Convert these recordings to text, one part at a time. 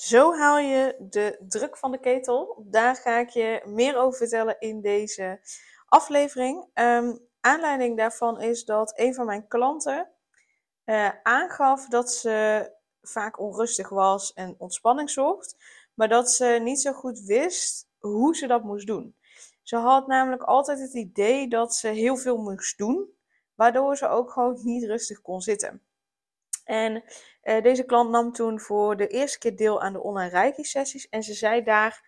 Zo haal je de druk van de ketel. Daar ga ik je meer over vertellen in deze aflevering. Um, aanleiding daarvan is dat een van mijn klanten uh, aangaf dat ze vaak onrustig was en ontspanning zocht, maar dat ze niet zo goed wist hoe ze dat moest doen. Ze had namelijk altijd het idee dat ze heel veel moest doen, waardoor ze ook gewoon niet rustig kon zitten. En uh, deze klant nam toen voor de eerste keer deel aan de online reiki-sessies. En ze zei daar,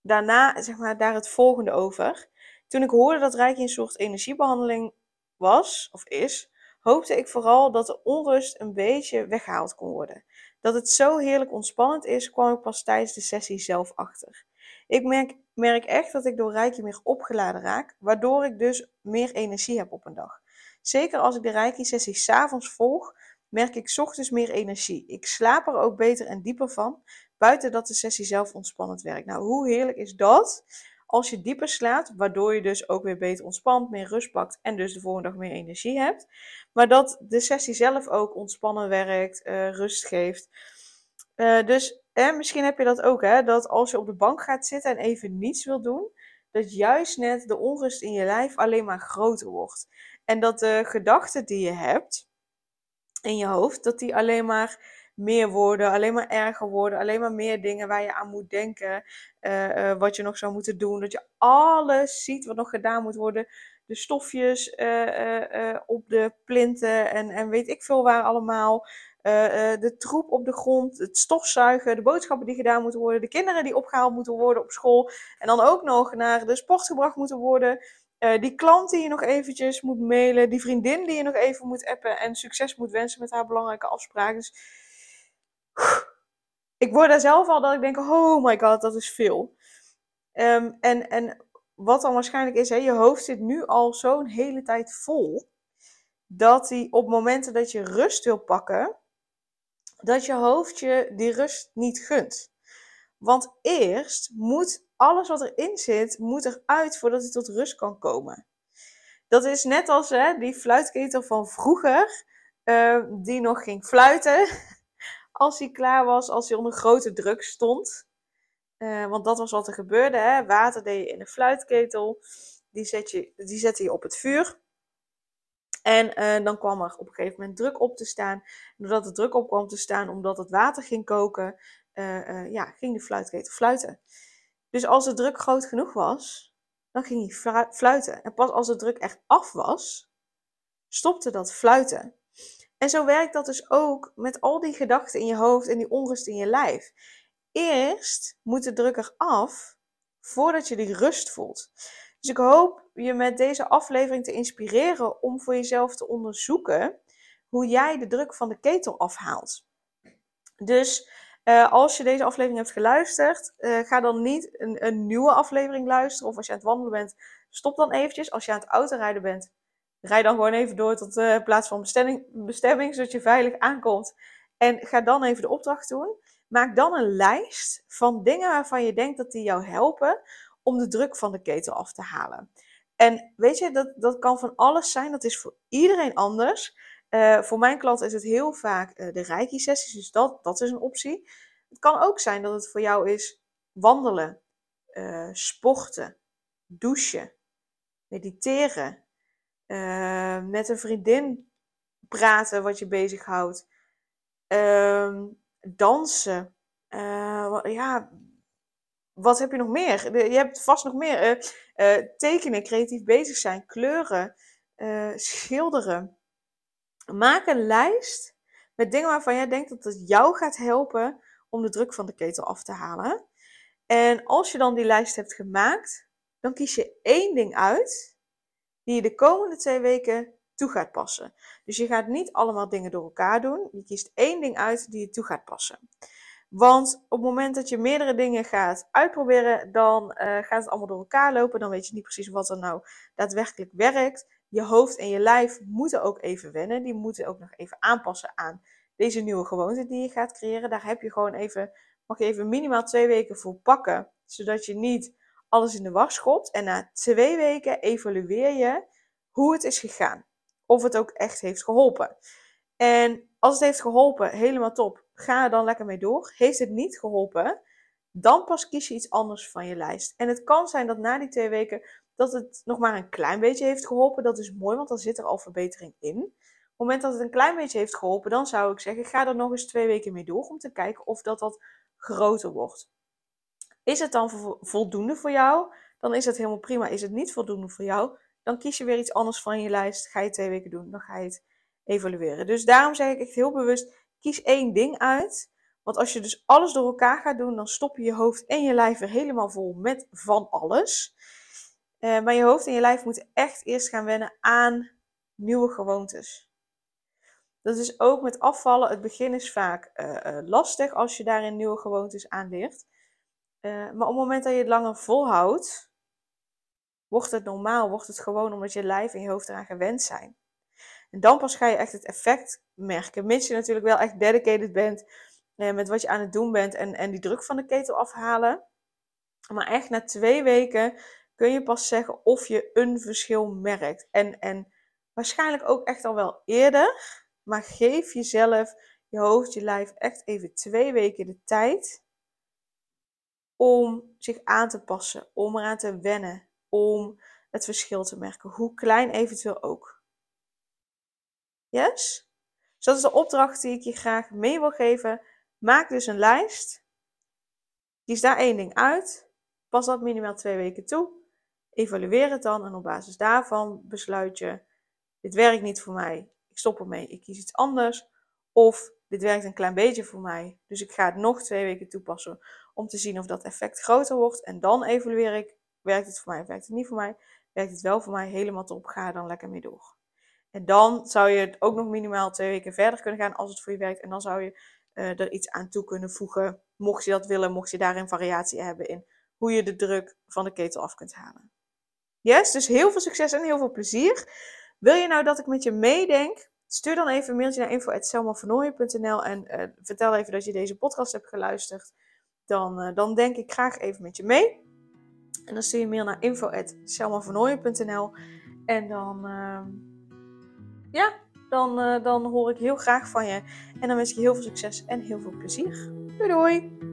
daarna zeg maar, daar het volgende over. Toen ik hoorde dat reiki een soort energiebehandeling was, of is, hoopte ik vooral dat de onrust een beetje weggehaald kon worden. Dat het zo heerlijk ontspannend is, kwam ik pas tijdens de sessie zelf achter. Ik merk, merk echt dat ik door reiki meer opgeladen raak, waardoor ik dus meer energie heb op een dag. Zeker als ik de reiki-sessie s'avonds volg, merk ik ochtends meer energie. Ik slaap er ook beter en dieper van, buiten dat de sessie zelf ontspannend werkt. Nou, hoe heerlijk is dat? Als je dieper slaapt, waardoor je dus ook weer beter ontspant, meer rust pakt en dus de volgende dag meer energie hebt. Maar dat de sessie zelf ook ontspannen werkt, uh, rust geeft. Uh, dus eh, misschien heb je dat ook, hè, dat als je op de bank gaat zitten en even niets wil doen, dat juist net de onrust in je lijf alleen maar groter wordt. En dat de gedachten die je hebt, in je hoofd, dat die alleen maar meer worden, alleen maar erger worden, alleen maar meer dingen waar je aan moet denken, uh, uh, wat je nog zou moeten doen, dat je alles ziet wat nog gedaan moet worden, de stofjes uh, op de plinten en, en weet ik veel waar allemaal, de troep op de grond, het stofzuigen, de boodschappen die gedaan moeten worden, de kinderen die opgehaald moeten worden op school en dan ook nog naar de sport gebracht moeten worden. Uh, die klant die je nog eventjes moet mailen, die vriendin die je nog even moet appen en succes moet wensen met haar belangrijke afspraken. Dus, ik word daar zelf al dat ik denk, oh my god, dat is veel. Um, en, en wat dan waarschijnlijk is, hè, je hoofd zit nu al zo'n hele tijd vol, dat die op momenten dat je rust wil pakken, dat je hoofd je die rust niet gunt. Want eerst moet alles wat erin zit, moet eruit voordat hij tot rust kan komen. Dat is net als hè, die fluitketel van vroeger, uh, die nog ging fluiten als hij klaar was, als hij onder grote druk stond. Uh, want dat was wat er gebeurde. Hè? Water deed je in een fluitketel, die, zet je, die zette je op het vuur. En uh, dan kwam er op een gegeven moment druk op te staan. Doordat er druk op kwam te staan, omdat het water ging koken, ja, ging de fluitketel fluiten. Dus als de druk groot genoeg was, dan ging hij fluiten. En pas als de druk echt af was, stopte dat fluiten. En zo werkt dat dus ook met al die gedachten in je hoofd en die onrust in je lijf. Eerst moet de druk eraf voordat je die rust voelt. Dus ik hoop je met deze aflevering te inspireren om voor jezelf te onderzoeken hoe jij de druk van de ketel afhaalt. Dus uh, als je deze aflevering hebt geluisterd, uh, ga dan niet een, een, nieuwe aflevering luisteren. Of als je aan het wandelen bent, stop dan eventjes. Als je aan het autorijden bent, rij dan gewoon even door tot de uh, plaats van bestemming, bestemming, zodat je veilig aankomt. En ga dan even de opdracht doen. Maak dan een lijst van dingen waarvan je denkt dat die jou helpen om de druk van de ketel af te halen. En weet je, dat, dat kan van alles zijn. Dat is voor iedereen anders. Uh, voor mijn klant is het heel vaak uh, de reiki-sessies, dus dat, dat is een optie. Het kan ook zijn dat het voor jou is wandelen, uh, sporten, douchen, mediteren, met een vriendin praten wat je bezighoudt, ehm, dansen. ja, wat heb je nog meer? Je hebt vast nog meer. tekenen, creatief bezig zijn, kleuren, schilderen. Maak een lijst met dingen waarvan jij denkt dat het jou gaat helpen om de druk van de ketel af te halen. En als je dan die lijst hebt gemaakt, dan kies je één ding uit die je de komende twee weken toe gaat passen. Dus je gaat niet allemaal dingen door elkaar doen. Je kiest één ding uit die je toe gaat passen. Want op het moment dat je meerdere dingen gaat uitproberen, dan uh, gaat het allemaal door elkaar lopen. Dan weet je niet precies wat er nou daadwerkelijk werkt. Je hoofd en je lijf moeten ook even wennen. Die moeten ook nog even aanpassen aan deze nieuwe gewoonte die je gaat creëren. Daar heb je gewoon even, mag je even minimaal twee weken voor pakken. Zodat je niet alles in de war schopt. En na twee weken evalueer je hoe het is gegaan. Of het ook echt heeft geholpen. En als het heeft geholpen, helemaal top. Ga er dan lekker mee door. Heeft het niet geholpen, dan pas kies je iets anders van je lijst. En het kan zijn dat na die twee weken dat het nog maar een klein beetje heeft geholpen. Dat is mooi, want dan zit er al verbetering in. Op het moment dat het een klein beetje heeft geholpen, dan zou ik zeggen, ga er nog eens twee weken mee door om te kijken of dat wat groter wordt. Is het dan voldoende voor jou? Dan is het helemaal prima. Is het niet voldoende voor jou? Dan kies je weer iets anders van je lijst. Ga je twee weken doen, dan ga je het evalueren. Dus daarom zeg ik echt heel bewust, kies één ding uit. Want als je dus alles door elkaar gaat doen, dan stop je je hoofd en je lijf er helemaal vol met van alles. Uh, maar je hoofd en je lijf moeten echt eerst gaan wennen aan nieuwe gewoontes. Dat is ook met afvallen. Het begin is vaak uh, lastig als je daarin nieuwe gewoontes aanleert. maar op het moment dat je het langer volhoudt, wordt het normaal, wordt het gewoon omdat je lijf en je hoofd eraan gewend zijn. En dan pas ga je echt het effect merken. Mits je natuurlijk wel echt dedicated bent met wat je aan het doen bent en, en die druk van de ketel afhalen. Maar echt na twee weken kun je pas zeggen of je een verschil merkt. En, en waarschijnlijk ook echt al wel eerder. Maar geef jezelf, je hoofd, je lijf echt even twee weken de tijd om zich aan te passen, om eraan te wennen, om het verschil te merken, hoe klein eventueel ook. Yes? Dus dat is de opdracht die ik je graag mee wil geven. Maak dus een lijst. Kies daar één ding uit. Pas dat minimaal twee weken toe. Evalueer het dan en op basis daarvan besluit je: dit werkt niet voor mij, ik stop ermee, ik kies iets anders. Of dit werkt een klein beetje voor mij, dus ik ga het nog twee weken toepassen om te zien of dat effect groter wordt. En dan evalueer ik: werkt het voor mij werkt het niet voor mij? Werkt het wel voor mij? Helemaal top, ga er dan lekker mee door. En dan zou je het ook nog minimaal twee weken verder kunnen gaan als het voor je werkt. En dan zou je uh, er iets aan toe kunnen voegen, mocht je dat willen, mocht je daarin variatie hebben in hoe je de druk van de ketel af kunt halen. Yes, dus heel veel succes en heel veel plezier. Wil je nou dat ik met je meedenk? Stuur dan even een mailtje naar info.selmavernooien.nl en uh, vertel even dat je deze podcast hebt geluisterd. Dan, uh, dan denk ik graag even met je mee. En dan stuur je mail naar info.selmavernooien.nl en dan, uh, ja, dan, uh, dan hoor ik heel graag van je. En dan wens ik je heel veel succes en heel veel plezier. Doei doei!